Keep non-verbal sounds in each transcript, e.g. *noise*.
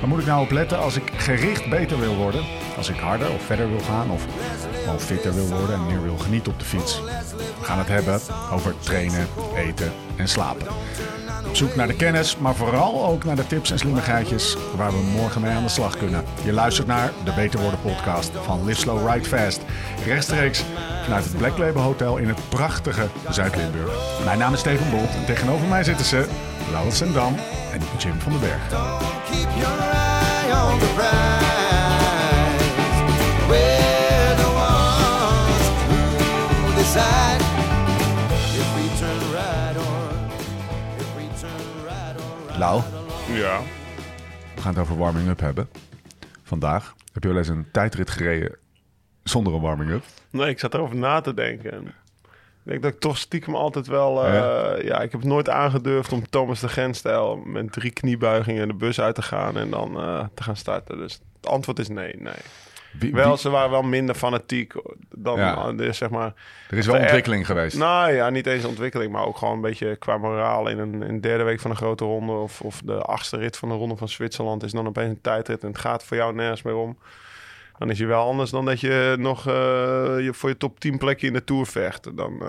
Waar moet ik nou op letten als ik gericht beter wil worden? Als ik harder of verder wil gaan of gewoon fitter wil worden en meer wil genieten op de fiets? We gaan het hebben over trainen, eten en slapen. Op zoek naar de kennis, maar vooral ook naar de tips en slimmigheidjes waar we morgen mee aan de slag kunnen. Je luistert naar de Beter Worden podcast van Live Slow Ride Fast. Rechtstreeks vanuit het Black Label Hotel in het prachtige Zuid-Limburg. Mijn naam is Steven Bolt en tegenover mij zitten ze Laurens Sendam en Jim van den Berg. Lau, Ja. we gaan het over warming-up hebben. Vandaag heb je wel eens een tijdrit gereden zonder een warming-up. Nee, ik zat erover na te denken. Ik denk dat ik toch stiekem altijd wel... eh, Ja? ja? ik heb het nooit aangedurfd om Thomas de Gent-stijl... met drie kniebuigingen de bus uit te gaan en dan eh, te gaan starten. Dus het antwoord is nee, nee. Wie- Wel, wie- ze waren wel minder fanatiek dan, Ja. eh, zeg maar... er is wel Er- ontwikkeling geweest. Nou ja, niet eens ontwikkeling, maar ook gewoon een beetje qua moraal. In een, in de derde week van een grote ronde of, of de achtste rit van de ronde van Zwitserland is dan opeens een tijdrit en het gaat voor jou nergens meer om. Dan is je wel anders dan dat je nog eh, je voor je top 10 plekje in de Tour vecht. Dan,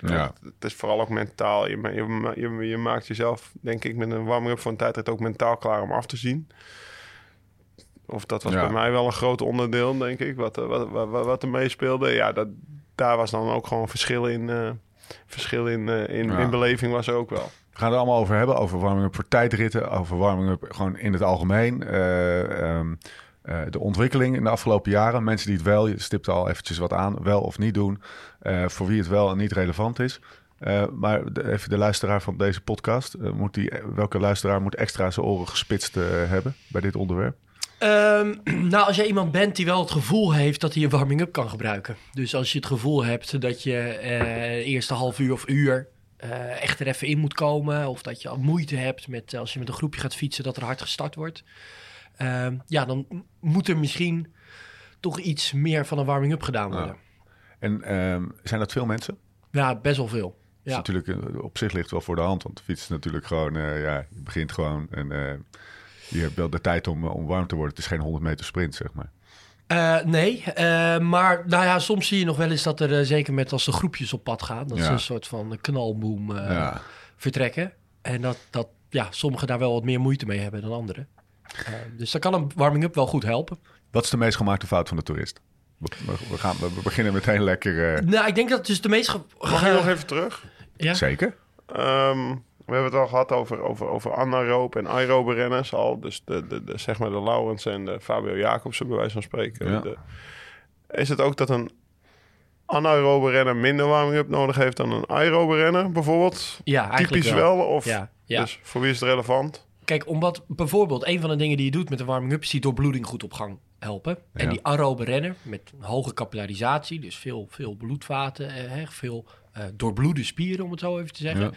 Ja. het, is vooral ook mentaal. Je, je, je maakt jezelf, denk ik, met een warming-up voor een tijdrit ook mentaal klaar om af te zien. Of dat was Ja. bij mij wel een groot onderdeel, denk ik, wat, eh, wat, wat, wat, wat er meespeelde. Ja, dat, daar was dan ook gewoon verschil in. eh, verschil in, eh, in, Ja. in beleving was er ook wel. We gaan het allemaal over hebben. Over warming-up voor tijdritten. Over warming-up gewoon in het algemeen. Eh, ehm, eh, de ontwikkeling in de afgelopen jaren. Mensen die het wel, je stipt al eventjes wat aan, wel of niet doen. Voor wie het wel en niet relevant is. Maar de- even de luisteraar van deze podcast. moet die, welke luisteraar moet extra zijn oren gespitst hebben bij dit onderwerp? Ehm, *clears throat* nou, als jij iemand bent die wel het gevoel heeft dat hij een warming-up kan gebruiken. Dus als je het gevoel hebt dat je eh de eerste half uur of uur eh, echt er even in moet komen. Of dat je al moeite hebt met als je met een groepje gaat fietsen dat er hard gestart wordt. Ehm, ja, dan moet er misschien toch iets meer van een warming-up gedaan worden. Ja. En ehm, zijn dat veel mensen? Ja, best wel veel. Ja. Ja. natuurlijk eh, op zich ligt wel voor de hand. Want de fiets is natuurlijk gewoon, eh, ja, je begint gewoon en eh, je hebt wel de tijd om, eh, om warm te worden. Het is geen 100 meter sprint, zeg maar. Eh, nee, eh, maar nou ja, soms zie je nog wel eens dat er, zeker met als de groepjes op pad gaan, dat Ja. ze een soort van knalboom eh, ja. vertrekken. En dat, dat ja, sommigen daar wel wat meer moeite mee hebben dan anderen. Eh, dus dan kan een warming-up wel goed helpen. Wat is de meest gemaakte fout van de toerist? We, gaan, we beginnen meteen lekker. eh, Nou, ik denk dat het dus de meest... ge- Mag ik nog even terug? Ja? Zeker. Ehm, we hebben het al gehad over, over, over anaerobe en aerobe renners al. Dus de, de, de, zeg maar de Laurens en de Fabio Jacobsen, bij wijze van spreken. Ja. De- is het ook dat een anaerobe renner minder warming-up nodig heeft dan een aerobe renner, bijvoorbeeld? Ja, eigenlijk Typisch wel. wel? Of, Ja, ja. Dus voor wie is het relevant? Kijk, omdat bijvoorbeeld een van de dingen die je doet met een warming-up... is die doorbloeding goed op gang helpen. En die aerobe renner met een hoge capillarisatie... dus veel, veel bloedvaten, eh, hè, veel eh, doorbloede spieren, om het zo even te zeggen... Ja.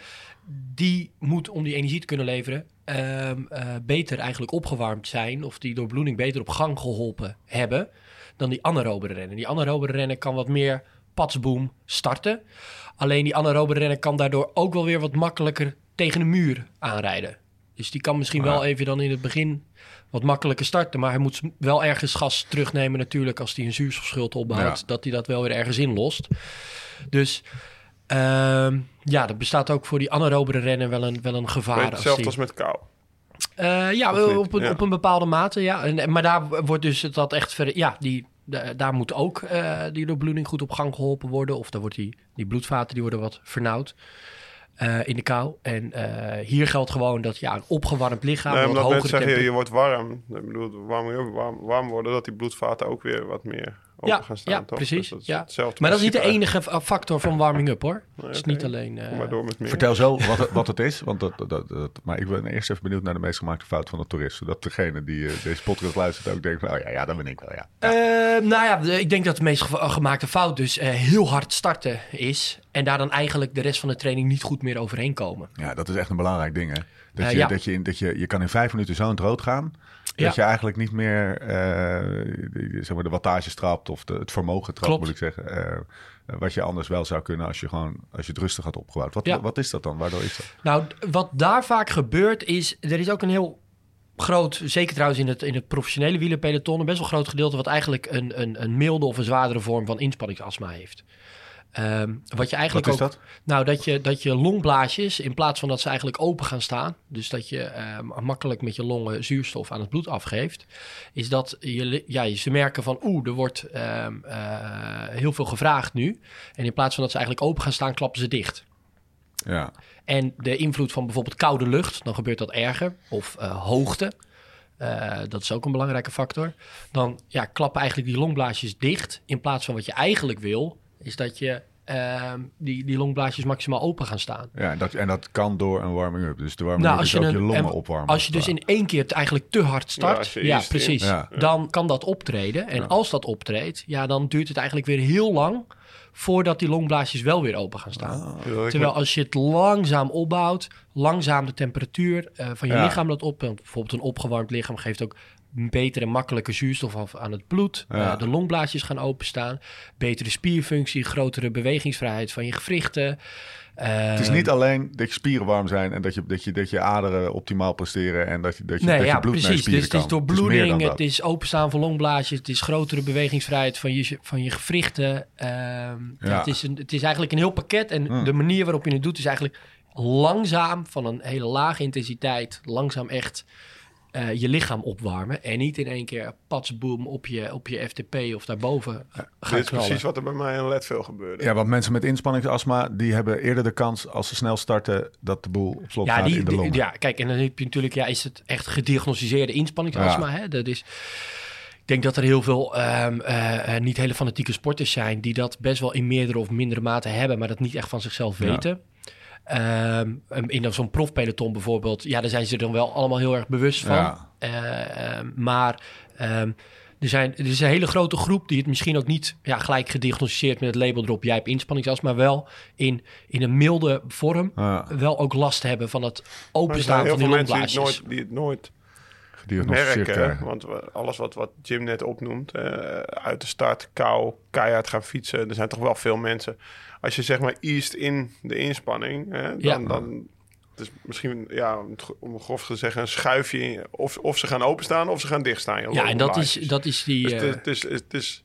die moet, om die energie te kunnen leveren... ehm, eh, beter eigenlijk opgewarmd zijn... of die doorbloeding beter op gang geholpen hebben... dan die anaerobe renner. Die anaerobe renner kan wat meer patsboom starten. Alleen die anaerobe renner kan daardoor ook wel weer wat makkelijker tegen de muur aanrijden. Dus die kan misschien wel even dan in het begin wat makkelijker starten. Maar hij moet wel ergens gas terugnemen natuurlijk als hij een zuurstofschuld opbouwt. Ja. Dat hij dat wel weer ergens inlost. Dus ehm, ja, dat bestaat ook voor die anaerobere renner wel een, wel een gevaar. Als hetzelfde die- als met kou. eh, ja, op een, Ja. op een bepaalde mate, ja. En, maar daar wordt dus dat echt verder... Ja, die, da- daar moet ook eh, die doorbloeding goed op gang geholpen worden. Of dan wordt die, die bloedvaten die worden wat vernauwd eh, in de kou. En hier geldt gewoon dat ja, een opgewarmd lichaam... nee, omdat mensen zeggen, je, wordt warm. Ik bedoel, warm, warm, warm worden, dat die bloedvaten ook weer wat meer open Ja, gaan staan, ja toch? precies. Dus dat is ja. hetzelfde Maar dat is niet de enige factor van warming-up, hoor. Het is niet alleen... eh, Kom maar door met meer. Vertel zo wat, het- wat het is. Want dat, dat, dat, maar ik ben eerst even benieuwd naar de meest gemaakte fout van de toerist. Zodat degene die eh, deze podcast luistert ook denkt van... Oh ja, ja, dat ben ik wel, ja. Eh, nou ja, ik denk dat de meest ge- gemaakte fout dus eh, heel hard starten is. En daar dan eigenlijk de rest van de training niet goed meer overheen komen. Ja, dat is echt een belangrijk ding, hè. Dat je, ja. dat je, in- dat je, je kan in vijf minuten zo in het rood gaan... Ja. dat je eigenlijk niet meer eh, de, zeg maar de wattage trapt... of de, het vermogen trapt, Klopt. moet ik zeggen. eh, wat je anders wel zou kunnen als je, gewoon, als je het rustig had opgebouwd. Wat, Ja. wat is dat dan? Waardoor is dat? Nou, wat daar vaak gebeurt is... Er is ook een heel groot, zeker trouwens in het, in het professionele wielerpeloton... een best wel groot gedeelte wat eigenlijk een, een, een milde of een zwaardere vorm van inspanningsastma heeft. Ehm, wat je eigenlijk Wat is ook, dat? Nou, dat je, dat je longblaasjes, in plaats van dat ze eigenlijk open gaan staan, dus dat je ehm, makkelijk met je longen zuurstof aan het bloed afgeeft, is dat je, ja, ze merken van oeh, er wordt ehm, eh, heel veel gevraagd nu. En in plaats van dat ze eigenlijk open gaan staan, klappen ze dicht. Ja. En de invloed van bijvoorbeeld koude lucht, dan gebeurt dat erger. Of eh, hoogte, eh, dat is ook een belangrijke factor. Dan ja, klappen eigenlijk die longblaasjes dicht. In plaats van wat je eigenlijk wil, is dat je ehm, die, die longblaasjes maximaal open gaan staan. Ja, en dat, en dat kan door een warming-up. Dus de warming-up Nou, als is je, ook je longen en opwarmen. als je dus in één keer het eigenlijk te hard start, ja, precies, Ja. dan kan dat optreden. En als dat optreedt, ja, dan duurt het eigenlijk weer heel lang voordat die longblaasjes wel weer open gaan staan. Ik Terwijl als je het langzaam opbouwt, langzaam de temperatuur eh, van je Ja. lichaam dat op. Bijvoorbeeld een opgewarmd lichaam geeft ook betere en makkelijke zuurstof af aan het bloed. Ja. Eh, de longblaasjes gaan openstaan. Betere spierfunctie, grotere bewegingsvrijheid van je gewrichten. Het is niet alleen dat je spieren warm zijn en dat je, dat je, dat je aderen optimaal presteren en dat je, dat je, Nee, dat je ja, naar je precies. spieren Dus het is doorbloeding, het, dat. is openstaan van longblaasjes, het is grotere bewegingsvrijheid van je, van je gewrichten. Ehm, Ja. het, is een, het is eigenlijk een heel pakket en Hmm. de manier waarop je het doet is eigenlijk langzaam van een hele lage intensiteit, langzaam echt eh, je lichaam opwarmen en niet in één keer patsboom op je, op je FTP of daarboven gaan Dit is knallen. precies wat er bij mij in Leadville gebeurde. Ja, want mensen met inspanningsastma, die hebben eerder de kans als ze snel starten dat de boel op slot Ja, gaat die, in de die- longen. ja, kijk, en dan heb je natuurlijk, ja, is het echt gediagnosticeerde inspanningsastma? Hè? Dat is, ik denk dat er heel veel ehm, eh, eh, niet hele fanatieke sporters zijn die dat best wel in meerdere of mindere mate hebben, maar dat niet echt van zichzelf Ja. Ehm, in zo'n profpeloton bijvoorbeeld, ja, daar zijn ze er dan wel allemaal heel erg bewust van. Ja. Eh, ehm, maar ehm, er, zijn, er is een hele grote groep die het misschien ook niet ja, gelijk gediagnosticeerd met het label erop, jij hebt inspanningsastma, maar wel in, in een milde vorm Ja, wel ook last hebben van het Maar er zijn openstaan heel van die veel mensen die het, nooit, die het nooit gediagnosticeerd merken. krijgen. Want we- alles wat, wat Jim net opnoemt, eh, uit de start, kou, keihard gaan fietsen. Er zijn toch wel veel mensen. Als je zeg maar east in de inspanning, hè, dan, Ja. dan het is misschien, ja, om grof te zeggen, een schuifje. in- Of, of ze gaan openstaan of ze gaan dichtstaan. Ja, en dat is, dat is die... Dus eh, het, is, het, is, het is,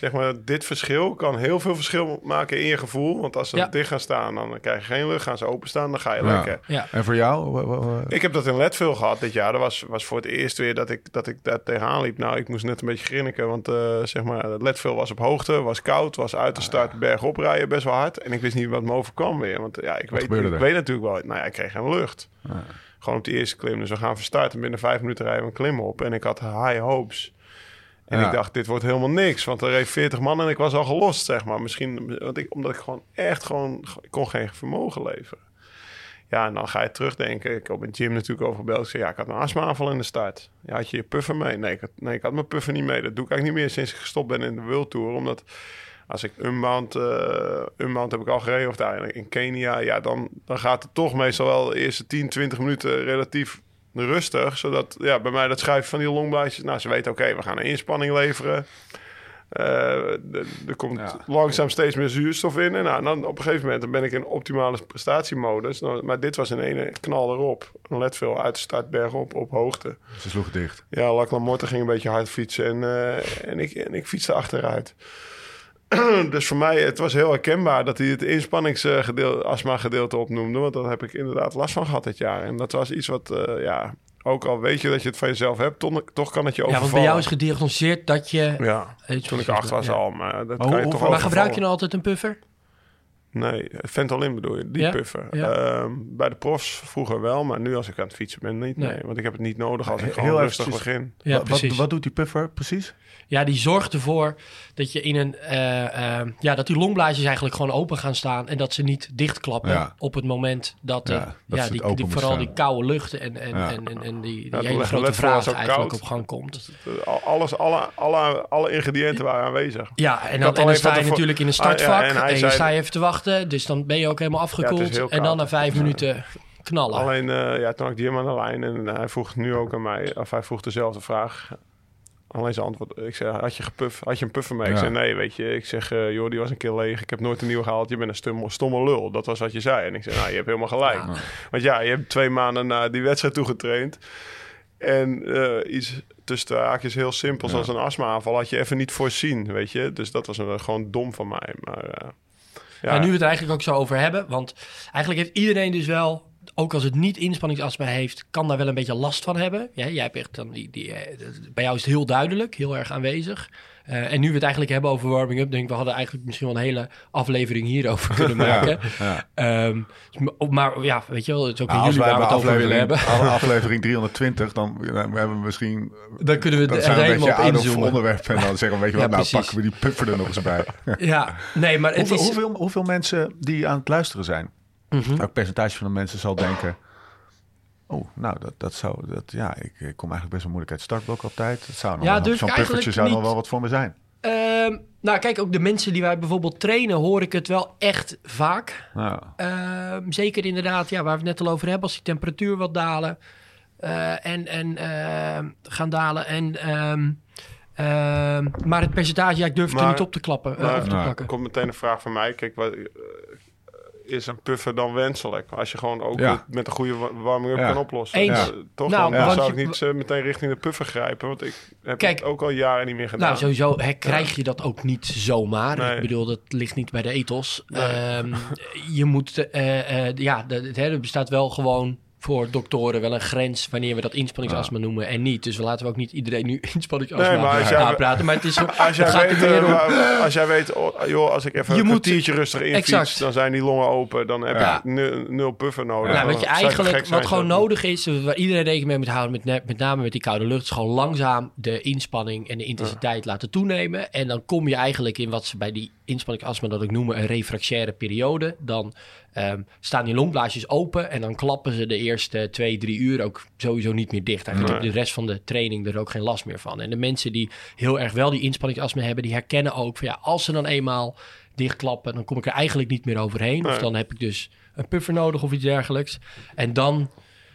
zeg maar, dit verschil kan heel veel verschil maken in je gevoel. Want als ze Ja. dicht gaan staan, dan krijg je geen lucht. Gaan ze openstaan, dan ga je Ja. lekker. ja. En voor jou? Ik heb dat in Leadville gehad dit jaar. Dat was, was voor het eerst weer dat ik, dat ik daar tegenaan liep. Nou, ik moest net een beetje grinniken. Want eh, zeg maar, Leadville was op hoogte, was koud, was uit de Ah, start bergop rijden best wel hard. En ik wist niet wat me overkwam weer. Want ja, ik, weet, ik weet natuurlijk wel. Nou ja, ik kreeg geen lucht. Ah. Gewoon op die eerste klim. Dus we gaan verstarten. Binnen vijf minuten rijden we een klim op. En ik had high hopes. En Ja. ik dacht, dit wordt helemaal niks. Want er reed 40 man en ik was al gelost, zeg maar. Misschien want ik, omdat ik gewoon echt gewoon... Ik kon geen vermogen leveren. Ja, en dan ga je terugdenken. Ik heb met Jim natuurlijk over gebeld. Ik zei, ja, ik had een astma-aanval in de start. Ja, had je je puffer mee? Nee ik, had, nee, ik had mijn puffer niet mee. Dat doe ik eigenlijk niet meer sinds ik gestopt ben in de World Tour. Omdat als ik Unbound... eh Unbound heb ik al gereden, of daar in Kenia. Ja, dan, dan gaat het toch meestal wel de eerste 10, 20 minuten relatief rustig. Zodat, ja, bij mij dat schuiven van die longblaadjes... Nou, ze weten, oké, we gaan een inspanning leveren. De- er komt Ja. langzaam steeds meer zuurstof in. En nou, dan op een gegeven moment dan ben ik in optimale prestatiemodus. Nou, maar dit was in ene knal erop. Een Leadville uit de start bergop op hoogte. Ze sloegen dicht. Ja, Lac La Morte ging een beetje hard fietsen en, eh, en, ik, en ik fietste achteruit. *clears throat* dus voor mij, het was heel herkenbaar dat hij het inspanningsgedeelte, astma gedeelte opnoemde. Want daar heb ik inderdaad last van gehad dit jaar. En dat was iets wat, eh, ja, ook al weet je dat je het van jezelf hebt, toch, toch kan het je ja, overvallen. want bij jou is gediagnosticeerd dat je... Ja, iets toen ik acht was ja. al, maar dat kan je hoe- toch maar Maar gebruik je nou altijd een puffer? Nee, Ventolin bedoel je, die Ja? puffer. Ja. Ehm, bij de profs vroeger wel, maar nu als ik aan het fietsen ben niet. Nee, Nee. want ik heb het niet nodig als ik Heel gewoon rustig begin. Ja, wat, wat, precies. wat doet die puffer precies? Ja, die zorgt ervoor dat je in een. eh, eh, ja, dat die longblaasjes eigenlijk gewoon open gaan staan. En dat ze niet dichtklappen Ja. op het moment dat. Ja, dat ja, ze die, het open die, moet vooral die koude lucht en, en, Ja. en, en, en die, die Ja, hele grote vraag eigenlijk koud. op gang komt. Eh, al- Alles, alle, alle, alle ingrediënten waren aanwezig. Ja, en dan, en dan sta je natuurlijk in een Ah, ja, startvak. en je zei- sta je even te wachten. Dus dan ben je ook helemaal afgekoeld. en dan na vijf Ja. minuten knallen. Alleen, eh, ja, toen had ik Jim aan de lijn en hij vroeg nu ook aan mij, of hij vroeg dezelfde vraag. Alleen zijn antwoord, ik zei, had je, gepuff, had je een puffer mee? Ja. Ik zei, nee, weet je. Ik zeg, eh, joh, die was een keer leeg. Ik heb nooit een nieuwe gehaald. Je bent een stomme, stomme lul. Dat was wat je zei. En ik zei, nou, je hebt helemaal gelijk. Ja. Want ja, je hebt twee maanden na die wedstrijd toegetraind. En eh, iets tussen de haakjes heel simpels Ja. als een astma-aanval had je even niet voorzien, weet je. Dus dat was een, gewoon dom van mij. Maar eh, ja, Ja, nu we het eigenlijk ook zo over hebben. Want eigenlijk heeft iedereen dus wel, ook als het niet inspanningsastma heeft, kan daar wel een beetje last van hebben. Ja, jij hebt echt dan die, die, eh, bij jou is het heel duidelijk, heel erg aanwezig. Eh, en nu we het eigenlijk hebben over warming-up, denk ik, we hadden eigenlijk misschien wel een hele aflevering hierover *laughs* kunnen maken. Ja. Ehm, maar ja, weet je wel, het is ook Nou, jullie waar we het over willen hebben. alle- aflevering *laughs* 320, dan, dan hebben we misschien... Dan kunnen we er zijn een beetje helemaal op inzoomen. onderwerp. En dan zeggen we, weet je *laughs* Ja, wat, nou precies. pakken we die puffer er nog eens bij. Ja, nee, maar het hoeveel, is... hoeveel, hoeveel mensen die aan het luisteren zijn? Welk percentage van de mensen zal denken... Oh, nou, dat, dat zou... Dat, ja, ik, ik kom eigenlijk best wel moeilijk uit het startblok altijd. Dat zou nog Ja, wel- durf Zo'n puffertje eigenlijk zou nog niet. wel wat voor me zijn. Ehm, nou, kijk, ook de mensen die wij bijvoorbeeld trainen, hoor ik het wel echt vaak. Nou, Ehm, zeker inderdaad, ja, waar we het net al over hebben, als die temperatuur wat dalen eh, en, en ehm, gaan dalen. En, ehm, ehm, maar het percentage, ja, ik durf het er niet op te klappen, eh, maar- op te Nou. Er komt meteen een vraag van mij. Kijk, wat, is een puffer dan wenselijk? Als je gewoon ook Ja. met een goede wa- warming-up Ja. kan oplossen. Eens. Dus, toch? Nou, dan zou ik niet eh, meteen richting de puffer grijpen. Want ik heb Kijk, het ook al jaren niet meer gedaan. Nou, sowieso hè, krijg je dat ook niet zomaar. Nee. Ik bedoel, dat ligt niet bij de ethos. Nee. Ehm, je moet, eh, eh, ja, de- het, hè, er bestaat wel gewoon voor doktoren wel een grens wanneer we dat inspanningsastma noemen en niet. Dus we laten we ook niet iedereen nu *laughs* inspanningsastma Nee, maar jij- aanpraten. Maar het is *laughs* Als jij, gaat weet, er eh, om- als jij weet, oh, joh, als ik even Je een moet- kwartiertje rustig in Exact. fiets, dan zijn die longen open. Dan heb Ja. ik nul, nul puffer nodig. Nou, Dan wat je eigenlijk, wat gewoon nodig is, waar iedereen rekening mee moet houden, met, met name met die koude lucht, is gewoon langzaam de inspanning en de intensiteit laten toenemen. En dan kom je eigenlijk in wat ze bij die inspanningsastma dat ik noemen een refractaire periode. Dan ehm, staan die longblaasjes open en dan klappen ze de eerste twee, drie uur ook sowieso niet meer dicht. Eigenlijk Nee. heb je de rest van de training er ook geen last meer van. En de mensen die heel erg wel die inspanningsastma hebben, die herkennen ook van ja, als ze dan eenmaal dichtklappen, dan kom ik er eigenlijk niet meer overheen. Of Nee. dan heb ik dus een puffer nodig of iets dergelijks. En dan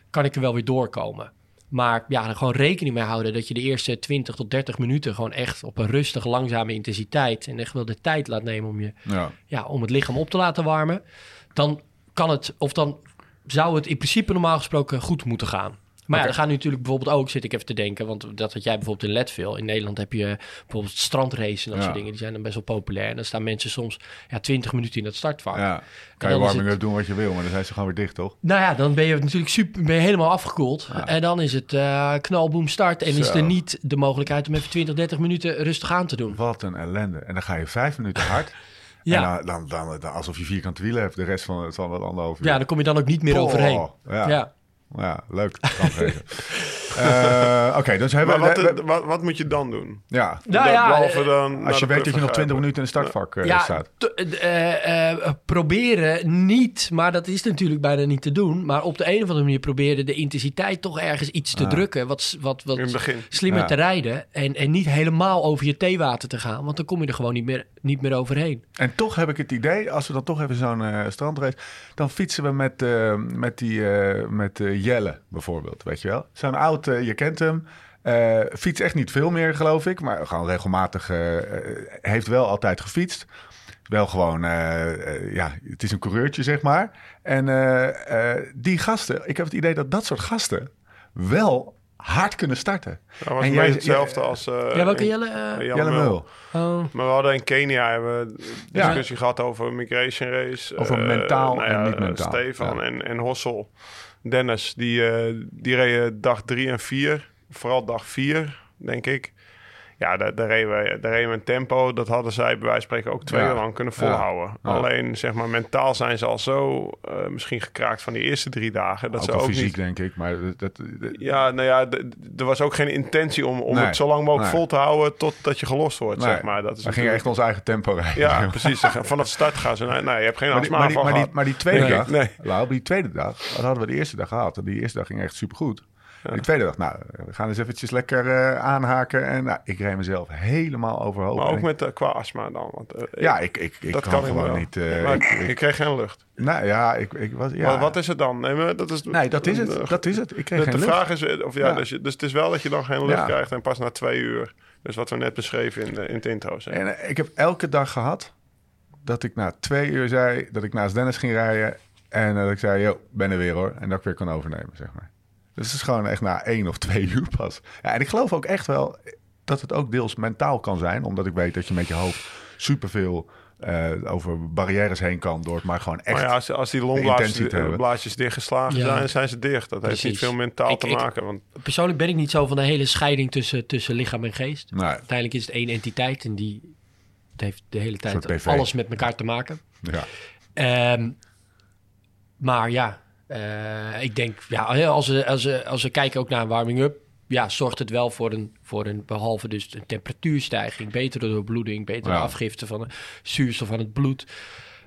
kan ik er wel weer doorkomen. Maar ja, er gewoon rekening mee houden dat je de eerste 20 tot 30 minuten gewoon echt op een rustig, langzame intensiteit en echt wel de tijd laat nemen om, je, ja. ja, om het lichaam op te laten warmen. Dan kan het, of dan zou het in principe normaal gesproken goed moeten gaan. Maar ja, Oké. er gaan nu natuurlijk bijvoorbeeld ook, zit ik even te denken, want dat had jij bijvoorbeeld in Leadville. In Nederland heb je bijvoorbeeld strandraces en dat Ja. soort dingen. Die zijn dan best wel populair. En dan staan mensen soms ja, 20 minuten in dat startvak. ja. Kan je warming het- up doen wat je wil, maar dan zijn ze gewoon weer dicht, toch? Nou ja, dan ben je natuurlijk super, ben je helemaal afgekoeld. En dan is het eh knalboom start. En is er niet de mogelijkheid om even 20, 30 minuten rustig aan te doen. Wat een ellende. En dan ga je vijf minuten hard. *laughs* Ja. En dan, dan, dan, dan alsof je vierkant wielen hebt de rest van het van het anderhalf uur. Ja, daar kom je dan ook niet meer overheen. Ja, Ja. Ja. leuk. *laughs* Eh, Oké, dus hebben Maar we... wat, we- wat, wat moet je dan doen? ja, Nou Da- ja, behalve eh, dan als je weet dat je nog puffer 20 grijpen. minuten in de startvak eh, Ja, staat. t- eh, eh, proberen niet, maar dat is natuurlijk bijna niet te doen. Maar op de een of andere manier proberen de intensiteit toch ergens iets te Ja. drukken. Wat, wat, wat In het begin. slimmer Ja. te rijden. En, en niet helemaal over je theewater te gaan. Want dan kom je er gewoon niet meer, niet meer overheen. En toch heb ik het idee, als we dan toch even zo'n strandrace... dan fietsen we met, eh, met die eh, met Jelle bijvoorbeeld, weet je wel? Zo'n oud, eh, je kent hem... Eh fiets echt niet veel meer, geloof ik. Maar gewoon regelmatig eh, eh, heeft wel altijd gefietst. Wel gewoon, ja, het is een coureurtje, zeg maar. En eh, eh, die gasten, ik heb het idee dat dat soort gasten wel hard kunnen starten. Dat was En jij- hetzelfde ja, als... eh, ja, welke Jelle? Jelle Meul. oh. Maar we hadden in Kenia hebben we Ja. discussie gehad over migration race. Over mentaal nou en niet mentaal. Stefan Ja. en, en Hossel. Dennis, die, eh, die reden dag drie en vier. Vooral dag vier, denk ik. Ja, daar, daar, reden we, daar reden we een tempo. Dat hadden zij bij wijze van spreken ook twee Ja. uur lang kunnen volhouden. Ja. Alleen, zeg maar, mentaal zijn ze al zo eh, misschien gekraakt van die eerste drie dagen. Dat ook ze ook fysiek, niet... denk ik. Maar dat, Ja, nou ja, er was ook geen intentie om, om Nee. het zo lang mogelijk Nee. vol te houden totdat je gelost wordt, Nee. zeg maar. Dat is we gingen echt ons eigen tempo rijden. Ja, precies. Vanaf de start gaan ze... Nee, nee je hebt geen Maar die, maar, die, maar, die, gehad. maar die tweede Nee, dag, nee. Die tweede dag, dat hadden we de eerste dag gehad. En die eerste dag ging echt supergoed. En Die tweede dag, nou, we gaan eens eventjes lekker eh, aanhaken. En nou, ik reed mezelf helemaal overhoop. Maar ook ik- met eh, qua astma dan. Want, eh, Ja, ik, ik, ik dat kan, gewoon niet... maar ik, ik, ik- kreeg geen lucht. nou ja, ik, ik was... Ja. Maar wat is het dan? Nee, maar dat is, Nee, dat is de- het. Dat is het. Ik kreeg de geen de lucht. vraag is, of ja, Ja. Dus, je- dus het is wel dat je dan geen lucht Ja. krijgt en pas na twee uur. Dus wat we net beschreven in, de, in het intro. En ik heb elke dag gehad dat ik na twee uur zei dat ik naast Dennis ging rijden. En dat ik zei, yo, ben er weer hoor. En dat ik weer kon overnemen, zeg maar. Dus het is gewoon echt na één of twee uur pas. Ja, en ik geloof ook echt wel dat het ook deels mentaal kan zijn. Omdat ik weet dat je met je hoofd superveel eh over barrières heen kan. Door het maar gewoon echt... maar ja, als, als die longblaasjes eh, blaasjes dichtgeslagen Ja. zijn, zijn ze dicht. Dat heeft niet veel mentaal Ik- te ik- maken. Want Persoonlijk ben ik niet zo van de hele scheiding tussen, tussen lichaam en geest. Nee, Uiteindelijk is het één entiteit en die heeft de hele tijd alles met elkaar te maken. ja. Ehm, maar ja, eh, ik denk, ja, als we, als, we, als we kijken ook naar een warming-up, ja, zorgt het wel voor een, voor een behalve dus een temperatuurstijging, betere doorbloeding, betere Ja. afgifte van de zuurstof aan het bloed,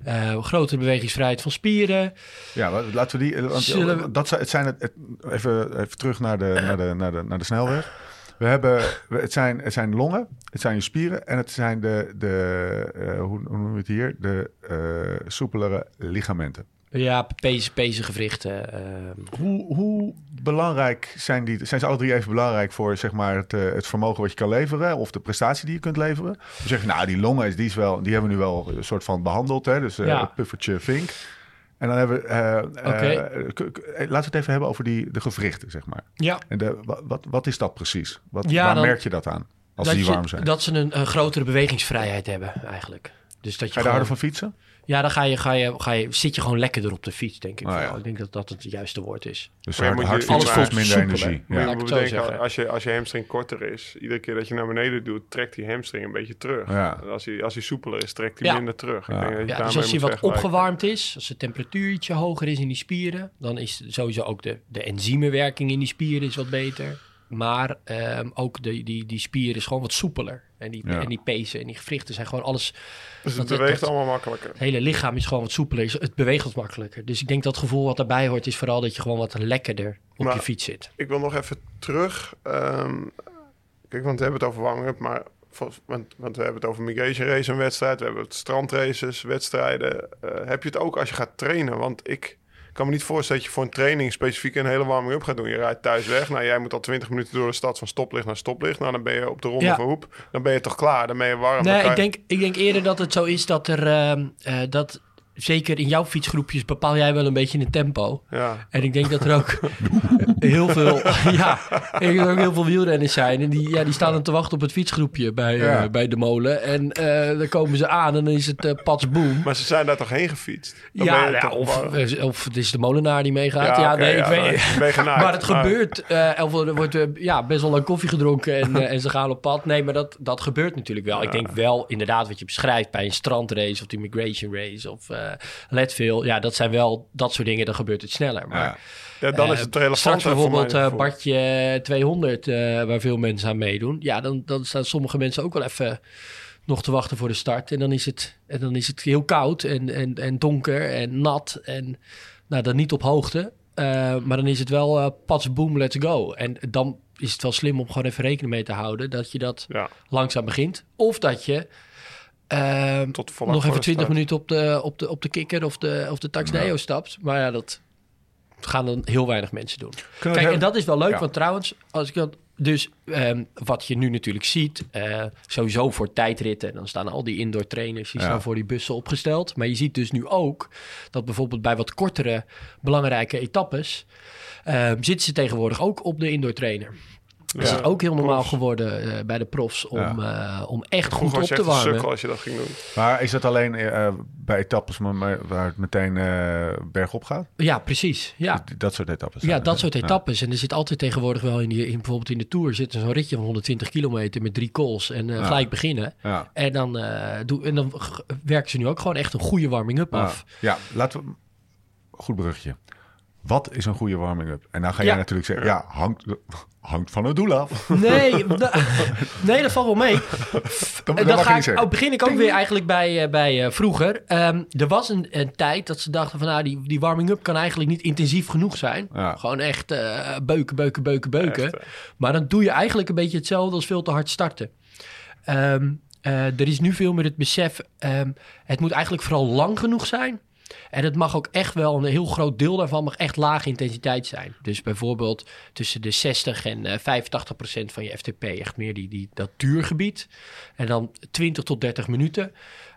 eh, grotere bewegingsvrijheid van spieren. Ja, laten we die. eh, Want, Zullen we- dat zijn, het zijn het, het- even, even terug naar de, naar, de, naar, de, naar de snelweg. We hebben, het, zijn, het zijn longen, het zijn je spieren en het zijn de, de eh, hoe, hoe noemen we het hier? De eh soepelere ligamenten. Ja, pezen, pezen-gewrichten. ehm. Hoe, hoe belangrijk zijn die? Zijn ze alle drie even belangrijk voor zeg maar, het, eh, het vermogen wat je kan leveren of de prestatie die je kunt leveren? We zeggen, nou, die longen is, die is wel, die hebben we nu wel een soort van behandeld, hè? Dus eh, Ja. het puffertje vink. En dan hebben we, eh, eh, eh, laten we het even hebben over die, de gewrichten, zeg maar. ja, En de, wat, wat, is dat precies? Wat, Ja, waar dan- merk je dat aan? Als dat, die je- warm zijn. dat ze een, een grotere bewegingsvrijheid hebben eigenlijk. Dus dat je Ga je daar harder van fietsen? Ja, dan ga je, ga je, ga je, zit je gewoon lekkerder op de fiets, denk ik. Oh, ja. Ik denk dat dat het juiste woord is. Dus Maar je hard, moet hard alles kost minder energie. Ja. bedenken, als je, als je hamstring korter is, iedere keer dat je naar beneden doet, trekt die hamstring een beetje terug. Ja. Als hij, als hij soepeler is, trekt hij Ja. minder terug. Ik Ja. denk dat je Ja, dus als hij wat opgewarmd is, als de temperatuur ietsje hoger is in die spieren, dan is sowieso ook de, de enzymwerking in die spieren is wat beter. Maar ehm, ook de, die, die spier is gewoon wat soepeler. En die, Ja. en die pezen en die gewrichten zijn gewoon alles... Dus het dat- beweegt dat- allemaal makkelijker. Het hele lichaam is gewoon wat soepeler. Het beweegt wat makkelijker. Dus ik denk dat het gevoel wat daarbij hoort is vooral dat je gewoon wat lekkerder op Maar- je fiets zit. Ik wil nog even terug. ehm, kijk, want we hebben het over warming-up, maar want, want we hebben het over migration race een wedstrijd, we hebben het strandraces, wedstrijden. Eh, heb je het ook als je gaat trainen? Want ik kan me niet voorstellen dat je voor een training specifiek een hele warming-up gaat doen. Je rijdt thuis weg. Nou, jij moet al 20 minuten door de stad van stoplicht naar stoplicht. Nou, dan ben je op de ronde Ja. van Hoep. Dan ben je toch klaar? Dan ben je warm. Nee, ik denk, ik denk eerder dat het zo is dat er... ehm, eh, dat zeker in jouw fietsgroepjes bepaal jij wel een beetje het tempo. Ja. En ik denk dat er ook *laughs* *laughs* heel veel, *laughs* ja, ik ook heel veel wielrenners zijn. En die, ja, die staan dan te wachten op het fietsgroepje bij, eh, Ja. bij de molen. En eh, dan komen ze aan en dan is het eh pats boom. Maar ze zijn daar toch heen gefietst? Dan Ja, ja, toch of, eh, of het is de molenaar die meegaat. Ja, oké, nee, ik ja, weet. *laughs* Maar het Maar- gebeurt. eh, of er wordt eh, ja, best wel lang koffie gedronken en, *laughs* eh, en ze gaan op pad. Nee, maar dat, dat gebeurt natuurlijk wel. Ik denk wel inderdaad wat je beschrijft bij een strandrace of de migration race of eh Leadville. Ja, dat zijn wel dat soort dingen. Dan gebeurt het sneller. Maar Ja. Dan eh, is het relevant. Straks voor bijvoorbeeld eh gevoel. Bartje 200, eh, waar veel mensen aan meedoen. Ja, dan, dan staan sommige mensen ook wel even nog te wachten voor de start. En dan is het, en dan is het heel koud en, en, en donker en nat. En nou, dan niet op hoogte. Eh, maar dan is het wel eh pats, boom, let's go. En dan is het wel slim om gewoon even rekening mee te houden... dat je dat Ja, langzaam begint. Of dat je... ehm, tot nog even de 20 start. minuten op de, op de, op de kikker of de, of de Taxdeo stapt. Maar ja, dat gaan dan heel weinig mensen doen. Kijk, en dat is wel leuk, Ja. want trouwens, als ik dat. Dus ehm, wat je nu natuurlijk ziet, eh, sowieso voor tijdritten, dan staan al die indoor trainers, die Ja. staan voor die bussen opgesteld. Maar je ziet dus nu ook dat bijvoorbeeld bij wat kortere belangrijke etappes, ehm, zitten ze tegenwoordig ook op de indoor trainer. Is Ja, het ook heel normaal profs. geworden eh, bij de profs om, eh, om echt goed op te warmen. sukkel als je dat ging doen. Maar is dat alleen eh, bij etappes waar het meteen eh, bergop gaat? Ja, precies. Ja. Dat soort etappes? Ja, dat soort etappes. En er zit altijd tegenwoordig wel in, die, in bijvoorbeeld in de Tour zit er zo'n ritje van 120 kilometer met drie calls en eh, Ja. gelijk beginnen. En dan, eh, doe, en dan werken ze nu ook gewoon echt een goede warming-up af. Ja, laten we... Goed brugje. Wat is een goede warming-up? En dan ga jij Ja. natuurlijk zeggen, ja, hangt, hangt van het doel af. Nee, *laughs* da- nee, dat valt wel mee. Dan, ga ik, oh, begin ik ook weer eigenlijk bij, eh, bij eh, vroeger. Ehm, er was een, een tijd dat ze dachten van... Nou, die, die warming-up kan eigenlijk niet intensief genoeg zijn. Ja. Gewoon echt eh, beuken, beuken, beuken, beuken. Echt, maar dan doe je eigenlijk een beetje hetzelfde als veel te hard starten. Ehm, eh, er is nu veel meer het besef... ehm, het moet eigenlijk vooral lang genoeg zijn... En het mag ook echt wel, een heel groot deel daarvan mag echt lage intensiteit zijn. Dus bijvoorbeeld tussen de 60 en eh 85 procent van je FTP. Echt meer die, die, dat duurgebied. En dan 20 tot 30 minuten.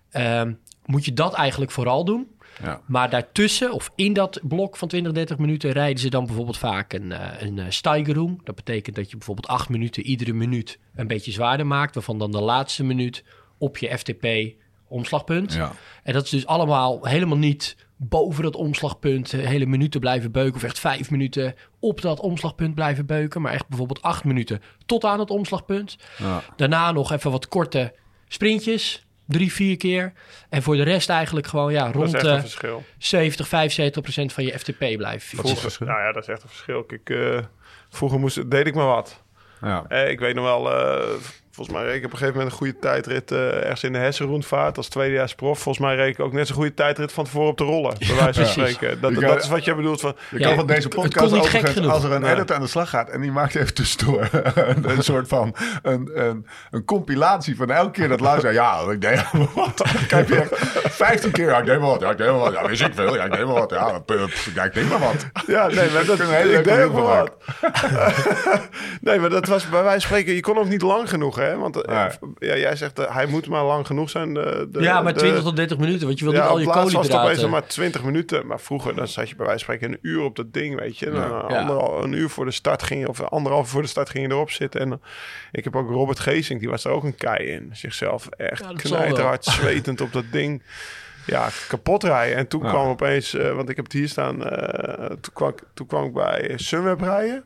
Ehm, moet je dat eigenlijk vooral doen. Ja. Maar daartussen, of in dat blok van 20, 30 minuten, rijden ze dan bijvoorbeeld vaak een, eh een eh. Dat betekent dat je bijvoorbeeld 8 minuten iedere minuut een beetje zwaarder maakt. Waarvan dan de laatste minuut op je FTP omslagpunt. Ja. En dat is dus allemaal helemaal niet boven dat omslagpunt eh, hele minuten blijven beuken. Of echt vijf minuten op dat omslagpunt blijven beuken. Maar echt bijvoorbeeld acht minuten tot aan het omslagpunt. Ja. Daarna nog even wat korte sprintjes. Drie, vier keer. En voor de rest eigenlijk gewoon ja, Dat rond de een verschil. 70, 75 procent van je FTP blijven fietsen. verschil? Nou ja, dat is echt een verschil. Kijk, eh, vroeger moest, deed ik maar wat. Ja. Eh, ik weet nog wel, eh, volgens mij reed ik op een gegeven moment een goede tijdrit eh, ergens in de Hessenroendvaart als tweedejaars prof. Volgens mij reed ik ook net zo'n goede tijdrit van tevoren op de rollen, bij wijze van precies. spreken. Dat, is wat jij bedoelt van... Je Ja, kan van deze het- het podcast overigens, genoeg. als er een Nee. editor aan de slag gaat en die maakt even tussendoor *laughs* een, een soort van een, een, een compilatie van elke keer dat luisteren. Ja, ik deed wel wat. Krijg je echt 15 keer. Ja, ik deed wel wat. Ja, ik deed wel wat. Ja, wist ik veel. Ja, ik deed wel wat. Ja, ik deed maar wat. Ja, nee, maar *laughs* dat, ik deed van wat. *laughs* nee, maar dat was bij wijze van spreken, je kon ook niet lang genoeg, hè? Want eh, ja, jij zegt, eh, hij moet maar lang genoeg zijn. De, de, ja, maar de- 20 tot 30 minuten. Want je wil ja, niet al je laatst was het koolhydraten. maar 20 minuten. Maar vroeger dan zat je bij wijze van spreken een uur op dat ding, weet je. En dan, Ja. eh, Ja. anderhal- een uur voor de start ging je, of anderhalf voor de start ging je erop zitten. En eh, ik heb ook Robert Geesink, die was er ook een kei in. Zichzelf echt Ja, knijterhard zwetend op dat ding. Ja, kapot rijden. En toen Ja. kwam opeens, eh, want ik heb het hier staan, eh, toen, kwam, ik- toen kwam ik bij Sunweb rijden.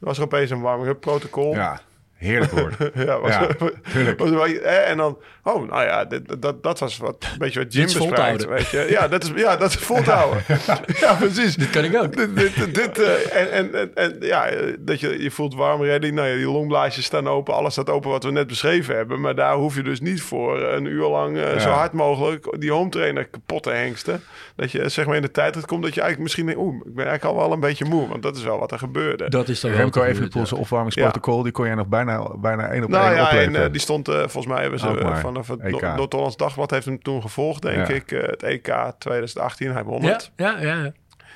Er was er opeens een warming-up protocol. Ja, heerlijk woord. *laughs* Ja, was, Ja, tuurlijk. was wel- en dan, oh, nou ja, dit, dat, dat was wat, een beetje wat Jim houden. weet je. Ja, dat is, ja, dat is vol te houden. *laughs* Ja, precies. Dit kan ik ook. Dit, dit, dit, eh, en, en, en, en ja, dat je, je voelt warm redding. Nou ja, die longblaasjes staan open. Alles staat open wat we net beschreven hebben. Maar daar hoef je dus niet voor een uur lang eh, zo hard mogelijk die home trainer kapot te hengsten. Dat je zeg maar in de tijd het komt dat je eigenlijk misschien denkt, oeh, ik ben eigenlijk al wel een beetje moe. Want dat is wel wat er gebeurde. Dat is dan wel Remco wat even gebeurt, zijn opwarmingsprotocol. Die kon jij nog bijna, bijna één op Nou één ja, en eh, die stond eh, volgens mij hebben ze eh, vanaf het EK. No- Noord-Hollands Dagblad heeft hem toen gevolgd, denk Ja. ik. het EK 2018, hij won Ja, het. ja, ja. ja.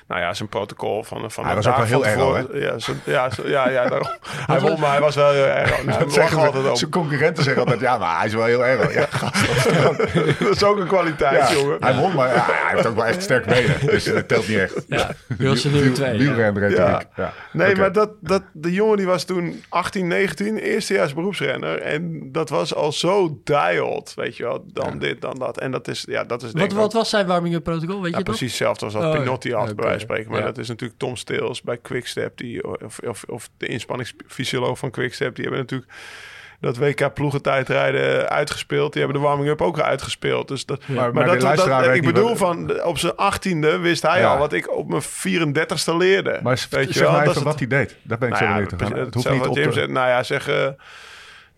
Nou ja, zijn protocol van, van Hij was ook wel heel erg. Ja, zo, ja, zo, ja, ja, daarom. *laughs* hij won, maar hij was wel heel erg. Nou, Dat zeggen altijd op. zijn concurrenten zeggen altijd, ja, maar hij is wel heel erg. Ja, *laughs* gast, *laughs* dat is ook een kwaliteit, ja, jongen. hij won, maar ja, hij heeft ook wel echt sterk benen. Dus dat telt niet echt. Ja, Wilson nummer twee. ja. Wielrenretoriek. Ja. Nee, maar dat, dat, de jongen die was toen 18, 19, eerstejaars beroepsrenner. En dat was al zo dialed, weet je wel. Dan dit, dan dat. En dat is, ja, dat is denk Wat, wat was zijn warming-up protocol? Weet Ja, je dat? precies hetzelfde als wat Oh, ja. Pinotti had, bij wijze van spreken. Maar Ja. dat is natuurlijk Tom Steels bij Quickstep, die, of, of, of de inspanningsfysioloog van Quickstep. Die hebben natuurlijk dat WK ploegentijdrijden uitgespeeld. Die hebben de warming-up ook uitgespeeld. Dus dat, Maar- maar, maar de dat, ik bedoel wat- van, op zijn achttiende wist hij Ja. al wat ik op mijn 34ste leerde. Maar Weet je wel, maar dat wat hij deed. Daar ben ik nou zo ja, benieuwd naar. Het hoeft niet op te... zegt. Nou ja, zeg eh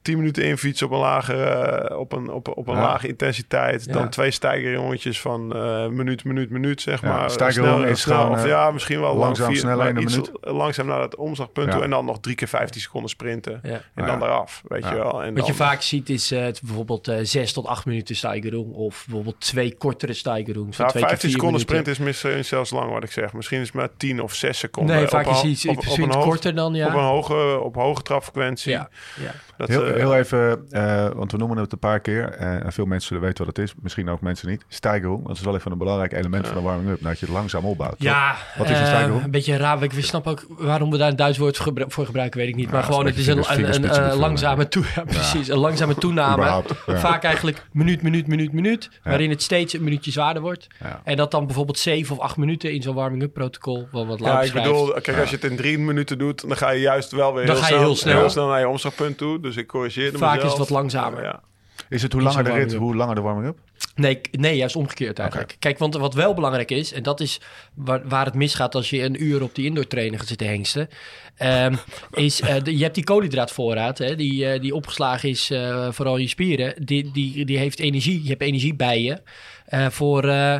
10 minuten infietsen op een lage, eh, op een, op, op een Ja. lage intensiteit. Ja. Dan twee stijgerjongetjes van eh minuut, minuut, minuut, zeg Ja, maar. stijgerjong Snel- is snel, of eh, ja, misschien wel langzaam, lang, vier, snel maar in een minuut. langzaam naar het omslagpunt Ja. toe. En dan nog drie keer 15 seconden sprinten. Ja. En Ja. dan eraf, weet Ja. je wel. En Wat je vaak ziet is het bijvoorbeeld eh 6 tot 8 minuten Steigerung. Of bijvoorbeeld twee kortere Steigerungs. van Nou, twee keer 15 vier seconden minuten. sprint is misschien zelfs lang wat ik zeg. Misschien is het maar 10 of 6 seconden. Nee, vaak is iets op- op iets een hoog- korter dan, ja. Op een hoge, op hoge trapfrequentie. ja, ja. Dat, Heel, heel, heel even, eh, want we noemen het een paar keer. eh, en veel mensen zullen weten wat het is. Misschien ook mensen niet. Steigerung, dat is wel even een belangrijk element van de warming-up. Dat je het langzaam opbouwt. toch? Ja, Wat is een eh, steigerung? een beetje raar. Ik snap ook waarom we daar een Duits woord voor gebru- voor gebruiken, weet ik niet. Ja, maar gewoon, het is een, een, eh, langzame, toe, *laughs* ja, precies, een langzame toename. Vaak eigenlijk minuut, minuut, minuut, minuut. Waarin het steeds een minuutje zwaarder wordt. Ja. En dat dan bijvoorbeeld 7 of 8 minuten in zo'n warming-up protocol. Wel wat Ja, langer ik bedoel, kijk, als je het in drie minuten doet, dan ga je juist wel weer Dan heel, ga je snel. heel snel naar je omslagpunt toe. Dus ik corrigeerde Vaak mezelf. is het wat langzamer. Ja. Is het hoe langer de rit, hoe langer de warming-up? Nee, nee, juist omgekeerd eigenlijk. Kijk, want wat wel belangrijk is, en dat is waar, waar het misgaat als je een uur op die indoor trainer gaat zitten hengsten, ehm, *laughs* is eh, de- je hebt die koolhydraatvoorraad, hè, die, eh, die opgeslagen is eh, vooral in je spieren, die, die, die heeft energie, je hebt energie bij je eh, voor eh,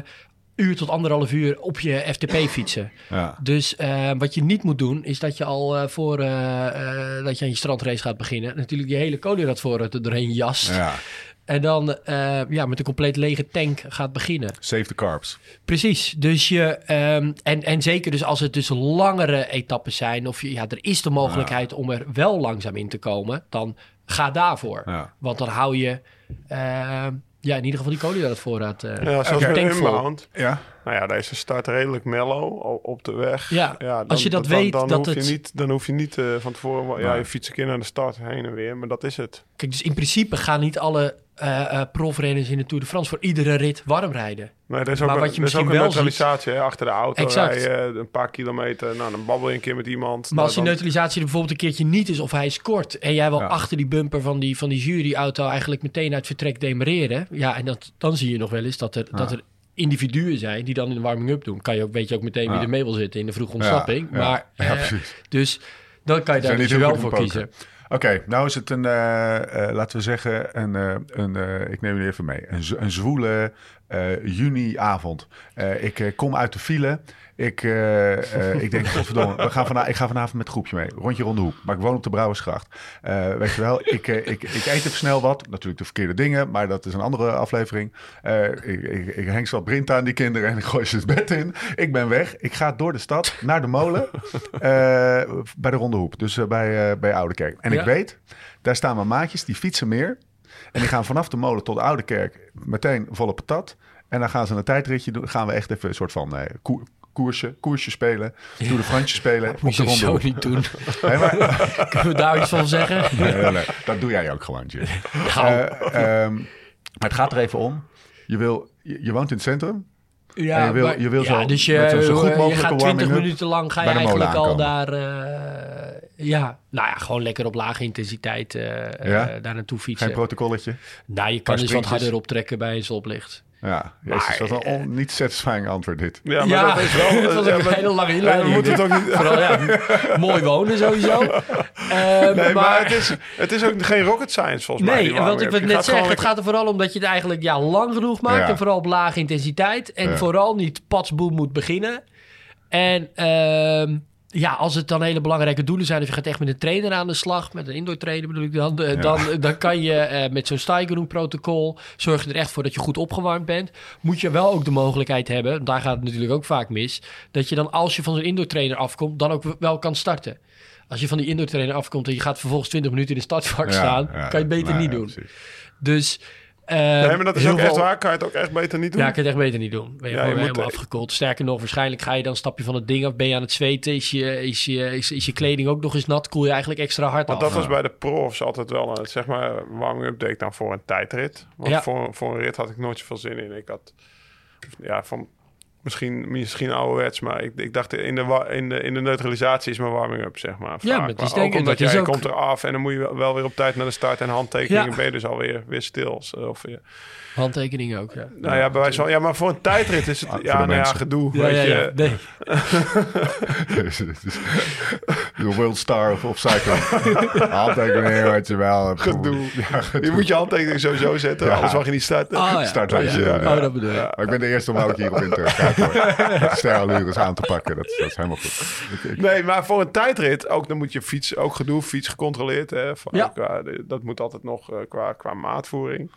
uur tot anderhalf uur op je FTP fietsen. *laughs* Ja. Dus eh, wat je niet moet doen, is dat je al eh, voor eh, dat je aan je strandrace gaat beginnen, natuurlijk die hele koolhydraatvoorraad er doorheen jast. ja. En dan ja, met een compleet lege tank gaat beginnen. Save the carbs. Precies. Dus je, ehm, en, en zeker dus als het dus langere etappes zijn, of je, ja, er is de mogelijkheid om er wel langzaam in te komen, dan ga daarvoor. Want dan hou je ja, in ieder geval die koolhydraatvoorraad. eh Ja, zoals Tankvol. inbound. Ja. Nou ja, deze start redelijk mellow op de weg. Ja, dan- als je dat dan, weet, dan, dat hoef het- je niet, dan hoef je niet eh, van tevoren... Ja, je fietst een keer naar de start heen en weer, maar dat is het. Kijk, dus in principe gaan niet alle eh, eh, profrenners in de Tour de France voor iedere rit warm rijden. Nee, is ook, Maar een- wat je is ook misschien een wel neutralisatie hè, achter de auto. Exact. Rijden, een paar kilometer, nou, dan babbel je een keer met iemand. Maar als die Nou, dan- neutralisatie er bijvoorbeeld een keertje niet is of hij is kort en jij wil Ja. achter die bumper van die, van die juryauto eigenlijk meteen uit vertrek demereren, ja, en dat, dan zie je nog wel eens dat er, dat er individuen zijn die dan in de warming-up doen. Kan je ook, weet je ook meteen wie er mee wil zitten in de vroege ontsnapping. Ja, Maar, ja, eh, precies. dus dan kan je daar dus wel voor poker. kiezen. Oké, nou is het een, eh, eh, laten we zeggen, een, eh, een ik neem jullie even mee, een, een zwoele juniavond. Eh, ik eh, kom uit de file. Ik, eh, eh, ik denk, *laughs* godverdomme, we gaan vana ik ga vanavond met het groepje mee. Rondje rond de hoek. Maar ik woon op de Brouwersgracht. Eh, weet je wel, ik, eh, ik, ik eet even snel wat. Natuurlijk de verkeerde dingen, maar dat is een andere aflevering. Eh, ik, ik, ik heng wat Brint aan die kinderen en ik gooi ze het bed in. Ik ben weg. Ik ga door de stad naar de molen *laughs* eh, bij de Ronde Hoep. Dus eh, bij, eh, bij Oude Kerk. En Ja. ik weet, daar staan mijn maatjes, die fietsen meer. En die gaan vanaf de molen tot de Oude Kerk meteen volle patat. En dan gaan ze een tijdritje doen. Gaan we echt even een soort van eh, koer- koersje, koersje spelen. Tour de Fransje spelen. Moet je zo niet doen. Nee, maar, *laughs* Kunnen we daar iets van zeggen? nee, nee, nee, dat doe jij ook gewoon, Jim. Nou, Eh, ehm, maar het gaat er even om. Je, wil, je, je woont in het centrum. Ja, En je wil- maar- je wil zo- dus je, met zo- zo goed je gaat 20 warming-up minuten lang ga je eigenlijk al daar, eh, ja, nou ja, gewoon lekker op lage intensiteit eh, Ja? eh, daar naartoe fietsen. Geen protocolletje. nou, je kan dus wat harder optrekken bij een stoplicht. Ja, jezus, Maar, dat is een on- niet satisfying antwoord dit. Ja, maar Ja, dat is wel... *laughs* het was ja, maar- een hele lange inleiding. we moeten het ook niet... Vooral, ja, mooi wonen sowieso. *laughs* Eh, Nee, maar, maar het, is, het is ook geen rocket science volgens mij. Nee, die en wat ik wil net zeggen, gewoon het gaat er vooral om dat je het eigenlijk ja, lang genoeg maakt. Ja. En vooral op lage intensiteit. En Ja. vooral niet patsboem moet beginnen. En ehm, ja, als het dan hele belangrijke doelen zijn... of je gaat echt met een trainer aan de slag... met een indoor trainer bedoel ik dan... eh, dan, dan kan je eh, met zo'n Steigerung-protocol... zorg je er echt voor dat je goed opgewarmd bent. Moet je wel ook de mogelijkheid hebben... daar gaat het natuurlijk ook vaak mis... dat je dan als je van zo'n indoor trainer afkomt... dan ook wel kan starten. Als je van die indoor trainer afkomt... en je gaat vervolgens 20 minuten in de startvak Ja, staan... ja, kan je het beter nee, niet doen. precies. Dus. Nee, maar dat is ook echt waar. Kan je het ook echt beter niet doen? Ja, kan het echt beter niet doen. Ben je Ja, gewoon je moet- helemaal afgekoeld. Sterker nog, waarschijnlijk ga je dan stap je van het ding af. Ben je aan het zweten? Is je, is je, is, is je kleding ook nog eens nat? Koel je eigenlijk extra hard Want af? dat was bij de profs altijd wel een, zeg maar, warming-up deed ik dan voor een tijdrit. Want Ja. voor, voor een rit had ik nooit zoveel zin in. Ik had, ja, van, misschien, misschien ouderwets, maar ik, ik dacht in de, in, de, in de neutralisatie is mijn warming-up, zeg maar. Ja, vaak. maar het is ook omdat jij ook- komt eraf en dan moet je wel- weer op tijd naar de start en handtekeningen Ja. ben je dus alweer weer stil. Of, ja. Handtekening ook, ja. Nou ja, bij wijze van, ja, maar voor een tijdrit is het, Ah, ja, nou ja, gedoe. Ja, weet ja, je. Nee. *laughs* De world star of, of cycling. *laughs* Handtekening, weet je wel. Gedoe. Ja, gedoe. Je moet je handtekening sowieso zetten, Ja. anders mag je niet starten. Oh, ja. Startlijstje, Oh, ja. ja. Oh, dat bedoel je. Maar ik ben de eerste om ook hier op in te sterallures aan te pakken. Dat, is- dat is helemaal goed. Ik- ik- Nee, maar voor een tijdrit ook, dan moet je fiets, ook gedoe, fiets gecontroleerd. Hè, van, Ja. qua- dat moet altijd nog eh, qua, qua maatvoering.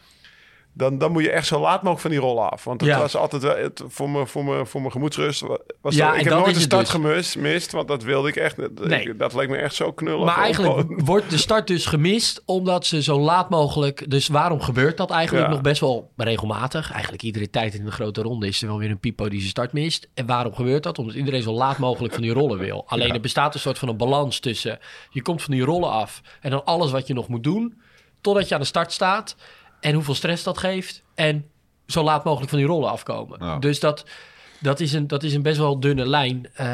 Dan, dan moet je echt zo laat mogelijk van die rollen af. Want het Ja. was altijd wel, het, voor, me, voor, me, voor mijn gemoedsrust. wa- Was Ja, dat- ik heb dat nooit het start dus. gemist, mist, want dat wilde ik echt. Dat, Nee. ik- dat leek me echt zo knullig. Maar eigenlijk *laughs* wordt de start dus gemist omdat ze zo laat mogelijk... Dus waarom gebeurt dat eigenlijk Ja. nog best wel regelmatig? Eigenlijk iedere tijd in de grote ronde is er wel weer een pipo die zijn start mist. En waarom gebeurt dat? Omdat iedereen zo laat mogelijk van die rollen wil. *laughs* Alleen er bestaat een soort van een balans tussen... Je komt van die rollen af en dan alles wat je nog moet doen... totdat je aan de start staat en hoeveel stress dat geeft... en zo laat mogelijk van die rollen afkomen. Ja. Dus dat... Dat is, een, dat is een best wel dunne lijn. eh,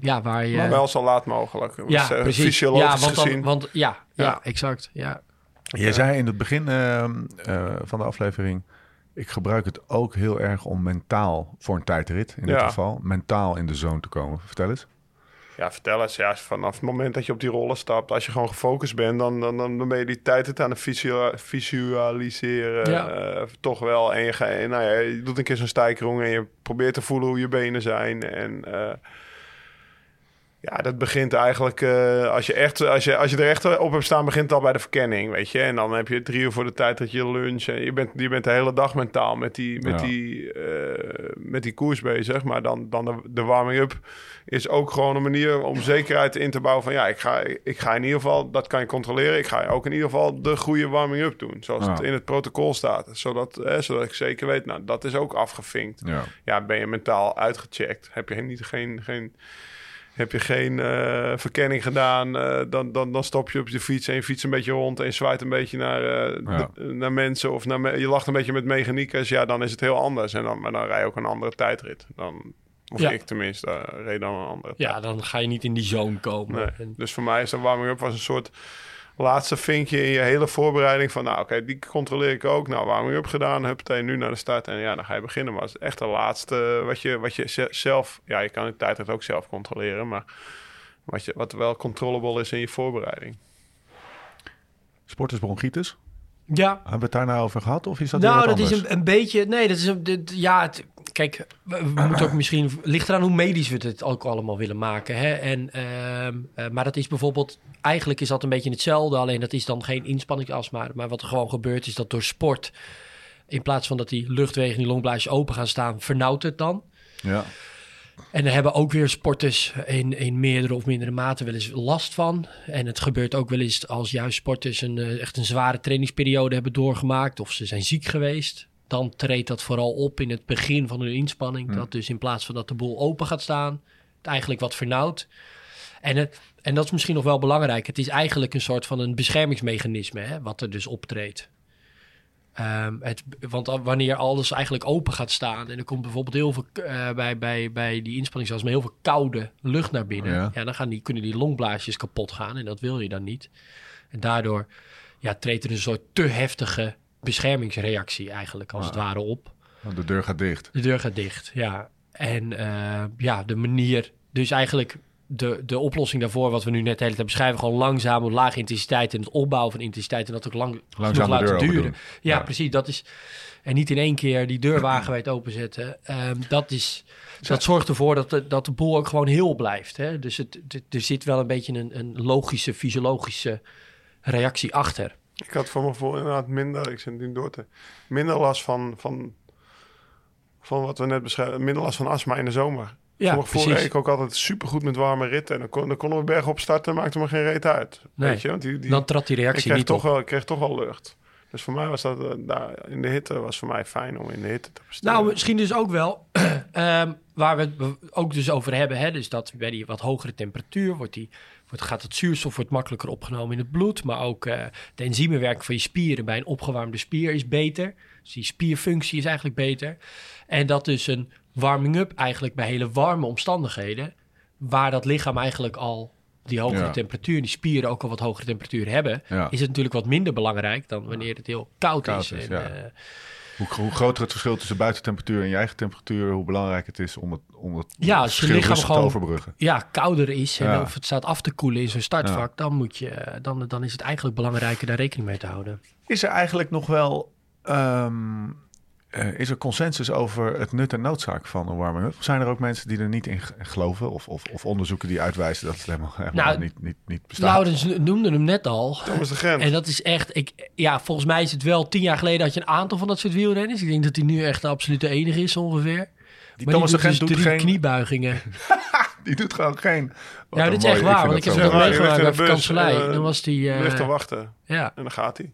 ja, waar je... Maar wel zo laat mogelijk. Ja, Dus, eh, precies. Ja, want, dan, gezien. want ja, ja, Ja. exact. Ja. Je zei in het begin ehm, eh, van de aflevering... ik gebruik het ook heel erg om mentaal, voor een tijdrit in dit geval... mentaal in de zone te komen. Vertel eens. Ja, vertel eens. Ja, vanaf het moment dat je op die rollen stapt, als je gewoon gefocust bent, dan, dan, dan ben je die tijd het aan het visua- visualiseren. Ja. eh, toch wel. En je, ga, nou ja, je doet een keer zo'n stijkrong en je probeert te voelen hoe je benen zijn. En eh, ja, dat begint eigenlijk, eh, als, je echt, als, je, als je er echt op hebt staan, begint het al bij de verkenning, weet je. En dan heb je drie uur voor de tijd dat je lunch. En je bent, je bent de hele dag mentaal met die, met Ja. die, eh, met die koers bezig. Maar dan, dan de, de warming-up is ook gewoon een manier om zekerheid in te bouwen van... ja, ik ga, ik ga in ieder geval, dat kan je controleren... ik ga ook in ieder geval de goede warming-up doen. Zoals Ja. het in het protocol staat. Zodat, eh, zodat ik zeker weet, nou, dat is ook afgevinkt. Ja. Ja, ben je mentaal uitgecheckt? Heb je niet, geen... geen heb je geen eh, verkenning gedaan, eh, dan, dan, dan stop je op je fiets en je fiets een beetje rond en je zwaait een beetje naar, eh, Ja. de- naar mensen of naar me- je lacht een beetje met mechaniekers. Ja, dan is het heel anders. En dan, maar dan rij je ook een andere tijdrit. Dan, of Ja. ik tenminste, uh, reed dan een andere ja, dan ga je niet in die zone komen. Nee. En- Dus voor mij is de warming-up was een soort laatste vinkje in je hele voorbereiding. Van nou, oké, die controleer ik ook. Nou, warming-up gedaan, huppatee, nu naar de start. En ja, dan ga je beginnen. Maar het is echt de laatste wat je, wat je ze- zelf... Ja, je kan de tijdrit ook zelf controleren. Maar wat, je, wat wel controllable is in je voorbereiding. Sportersbronchitis. Ja, Hebben we het daar nou over gehad? Of is dat nou, dat is een, een beetje... Nee, dat is een... dit- ja, het, kijk, we, we moeten ook misschien... ligt eraan hoe medisch we het ook allemaal willen maken. Hè? En, ehm, eh, maar dat is bijvoorbeeld... Eigenlijk is dat een beetje hetzelfde. Alleen dat is dan geen inspanningsastma. Maar wat er gewoon gebeurt is dat door sport... In plaats van dat die luchtwegen, die longblaasjes open gaan staan... vernauwt het dan. Ja. En daar hebben ook weer sporters in, in meerdere of mindere mate wel eens last van. En het gebeurt ook wel eens als juist sporters een, eh, echt een zware trainingsperiode hebben doorgemaakt of ze zijn ziek geweest. Dan treedt dat vooral op in het begin van hun inspanning. Dat dus in plaats van dat de boel open gaat staan, het eigenlijk wat vernauwt. En, het, en dat is misschien nog wel belangrijk. Het is eigenlijk een soort van een beschermingsmechanisme hè, wat er dus optreedt. Ehm, het, want wanneer alles eigenlijk open gaat staan en er komt bijvoorbeeld heel veel eh, bij, bij, bij die inspanningsasma heel veel koude lucht naar binnen, Ja. ja. dan gaan die, kunnen die longblaasjes kapot gaan en dat wil je dan niet. En daardoor ja, treedt er een soort te heftige beschermingsreactie eigenlijk als het ware op. De deur gaat dicht. De deur gaat dicht, ja. En eh, ja, de manier, dus eigenlijk de, de oplossing daarvoor, wat we nu net de hele tijd beschrijven, gewoon langzaam, op lage intensiteit en het opbouwen van intensiteit en dat ook lang Langzaam genoeg de deur laten duren. Ja, Ja. precies. Dat is, en niet in één keer die deur wagenwijd openzetten. Ehm, dat, is, dat zorgt ervoor dat de, dat de boel ook gewoon heel blijft. Hè? Dus het, het- er zit wel een beetje een, een logische, fysiologische reactie achter. Ik had voor mijn gevoel inderdaad minder, ik zit nu door te, minder last van, van, van wat we net beschreven, minder last van astma in de zomer. Ja, voor precies. ik ook altijd supergoed met warme ritten. En dan, kon, dan konden we berg op starten, maakte me geen reet uit. Nee. Weet je, want die, die, Dan trad die ik, reactie kreeg niet toch op. wel, ik kreeg toch wel lucht. Dus voor mij was dat eh, in de hitte was voor mij fijn om in de hitte te presteren. Nou, misschien dus ook wel, *clears throat* ehm, waar we het ook dus over hebben, hè, dus dat bij die wat hogere temperatuur wordt die, wordt, gaat het zuurstof wordt makkelijker opgenomen in het bloed, maar ook eh, de van je spieren bij een opgewarmde spier is beter. Dus die spierfunctie is eigenlijk beter. En dat dus een warming-up eigenlijk bij hele warme omstandigheden, waar dat lichaam eigenlijk al die hogere Ja. temperatuur, die spieren ook al wat hogere temperatuur hebben, Ja. is het natuurlijk wat minder belangrijk dan wanneer het heel koud, Koud is. is, En, ja. eh, Hoe, hoe groter het verschil tussen buitentemperatuur en je eigen temperatuur, hoe belangrijk het is om het, om het Ja, als je verschil lichaam te overbruggen. ja, kouder is en Ja. of het staat af te koelen in zo'n startvak, dan, moet je, dan, dan is het eigenlijk belangrijker daar rekening mee te houden. Is er eigenlijk nog wel... ehm, eh, is er consensus over het nut en noodzaak van een warming-up? Zijn er ook mensen die er niet in geloven? Of, of, of onderzoeken die uitwijzen dat het helemaal, *laughs* helemaal Nou, niet, niet, niet bestaat? Laurens noemde hem net al. Thomas de Gent. En dat is echt, ik, ja, volgens mij is het wel tien jaar geleden had je een aantal van dat soort wielrenners. Ik denk dat hij nu echt de absolute enige is ongeveer. die Maar Thomas de die Gent doet doet dus drie geen... kniebuigingen. *laughs* Die doet gewoon geen... Wat Ja, dit is echt waar, want ik dat heb mee- meegemaakt bij de bus, vakantielei. eh, Dan was hij, ligt te eh wachten. ja. En dan gaat hij.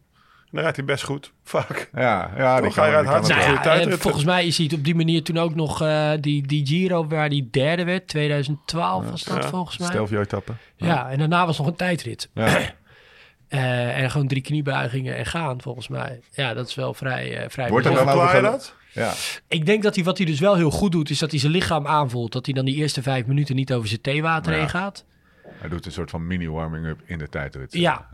Dan rijdt hij best goed. Vaak. Ja, ja die Toch, hij rijdt hartstikke Nou ja, tijdrit. en volgens mij is hij op die manier toen ook nog eh, die, die Giro waar hij derde werd. 2012 was dat Ja. Volgens mij. Stelvio-etappe. Ja, en daarna was nog een tijdrit. Ja. *clears throat* Eh, en gewoon drie kniebuigingen en gaan volgens mij. Ja, dat is wel vrij, eh vrij Wordt er dan over dat? ja. Ik denk dat hij wat hij dus wel heel goed doet, is dat hij zijn lichaam aanvoelt. Dat hij dan die eerste vijf minuten niet over zijn theewater Ja. heen gaat. Hij doet een soort van mini-warming-up in de tijdrit. Ja.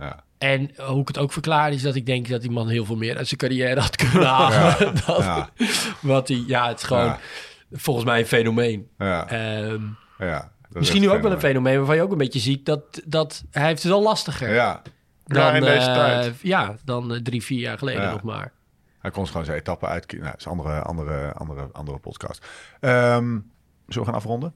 En hoe ik het ook verklaar is dat ik denk dat die man heel veel meer uit zijn carrière had kunnen halen. *laughs* dan Ja. Wat hij, ja, het is gewoon Ja. volgens mij een fenomeen. Ja. Ehm, ja. Dat is misschien nu ook wel een fenomeen waarvan je ook een beetje ziet dat, dat hij heeft het wel lastiger Ja, dan, Ja, in deze eh, tijd. ja, dan eh, drie, vier jaar geleden Ja. nog maar. hij kon gewoon zijn etappen uitkiezen. Nou, dat is een andere, andere, andere, andere podcast. Ehm, zullen we gaan afronden?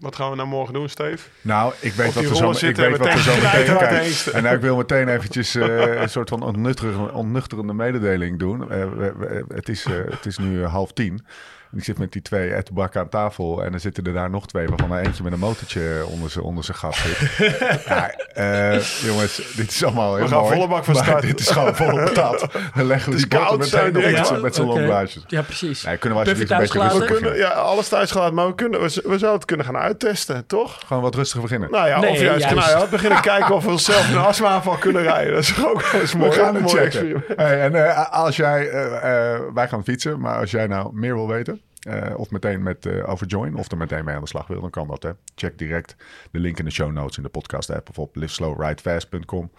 Wat gaan we nou morgen doen, Steve? Nou, ik weet wat er zo, ik weet wat er zo meteen kijkt. En nou, ik wil meteen eventjes eh, een soort van ontnuchterende, ontnuchterende mededeling doen. Eh, we- we- het, is, eh, het is nu half tien. En ik zit met die twee ettenbakken aan tafel. En er zitten er daar nog twee, waarvan er eentje met een motortje onder zijn onder zijn gat zit. *laughs* ja, eh, jongens, dit is allemaal heel gaan mooi. volle bak van maar start. *laughs* Dit is gewoon volle patat. *laughs* Dan leggen we Het die koud, meteen op Ja, z'n- met oké. longblaasjes. Ja, precies. Nee, kunnen we alsjeblieft een beetje We rustig kunnen, ja, alles thuis gelaten, maar we, kunnen, we, we zouden het kunnen gaan uittesten, toch? Gewoon wat rustiger beginnen. Nou ja, Nee, of juist, juist. Nou ja, beginnen kijken of we zelf een astma-aanval kunnen rijden. Dat is toch ook wel eens mooi. We gaan het checken. Hey, en eh, als jij, eh, wij gaan fietsen, maar als jij nou meer wil weten, eh, of meteen met eh, over Join, of er meteen mee aan de slag wil, dan kan dat. Hè. Check direct de link in de show notes in de podcast app of op liveslowridefast.com.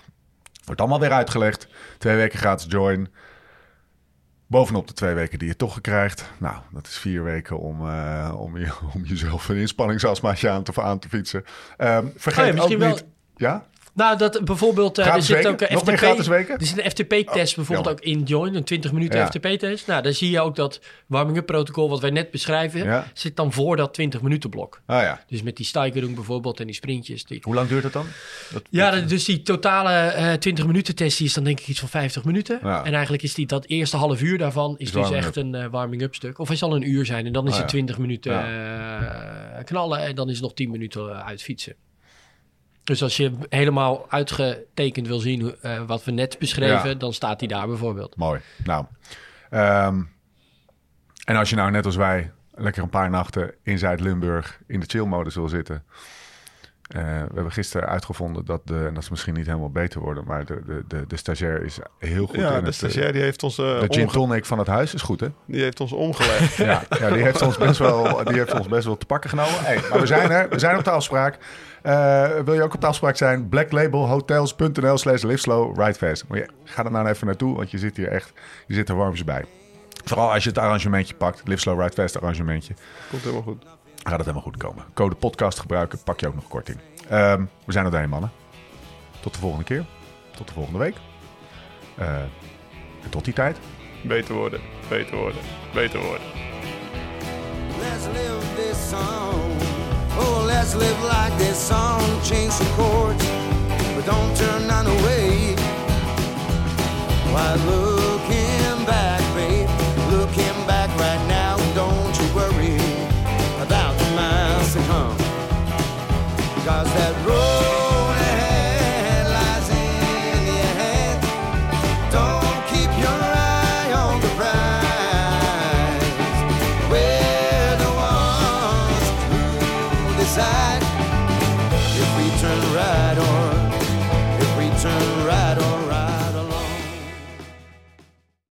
Wordt allemaal weer uitgelegd. Twee weken gratis Join. Bovenop de twee weken die je toch krijgt. Nou, dat is vier weken om, eh, om, je, *laughs* om jezelf een inspanningsastmaatje aan te, aan te fietsen. Ehm, vergeet Oh ja, misschien ook wel- niet... Ja? Nou, dat bijvoorbeeld, eh, er zit weken? ook een Nog FTP. gratis weken? Er zit een FTP-test bijvoorbeeld jammer. ook in Join, een 20 minuten Ja. FTP-test. Nou, daar zie je ook dat warming-up protocol wat wij net beschrijven, Ja. zit dan voor dat 20 minuten blok. Ah ja. Dus met die Steigerung bijvoorbeeld en die sprintjes. Die... Hoe lang duurt het dan? Dat, Ja, dat- dus die totale eh 20 minuten test die is dan denk ik iets van 50 minuten. En eigenlijk is die dat eerste half uur daarvan is, Is dus echt een eh, warming-up stuk. Of hij zal een uur zijn en dan is Ah, het ja. 20 minuten knallen en dan is het nog 10 minuten eh, uitfietsen. Dus als je helemaal uitgetekend wil zien eh, wat we net beschreven, Ja. dan staat hij daar bijvoorbeeld. Mooi. Nou, ehm, en als je nou net als wij lekker een paar nachten in Zuid-Limburg in de chill-modus wil zitten. Eh, we hebben gisteren uitgevonden dat de, en dat is misschien niet helemaal beter worden, maar de, de, de, de stagiair is heel goed in Ja, het... de eh, stagiair die heeft ons, eh, de gin tonic van het huis is goed, hè? die heeft ons omgelegd. *laughs* Ja, ja die, heeft ons best wel, die heeft ons best wel te pakken genomen. Hey, maar we zijn er. We zijn op de afspraak. Wil je ook op de afspraak zijn? blacklabelhotels.nl slash liveslow ridefast. Maar je, ga er nou even naartoe, want je zit hier echt... Je zit er warms bij. Vooral als je het arrangementje pakt. Ridefast arrangementje. Komt helemaal goed. Gaat het helemaal goed komen. Code podcast gebruiken, pak je ook nog korting. Ehm, we zijn er doorheen, mannen. Tot de volgende keer. Tot de volgende week. Eh, en tot die tijd. Beter worden, beter worden, beter worden. Let's live this song. Oh, let's live like this song. Change some chords, but don't turn none away. Why,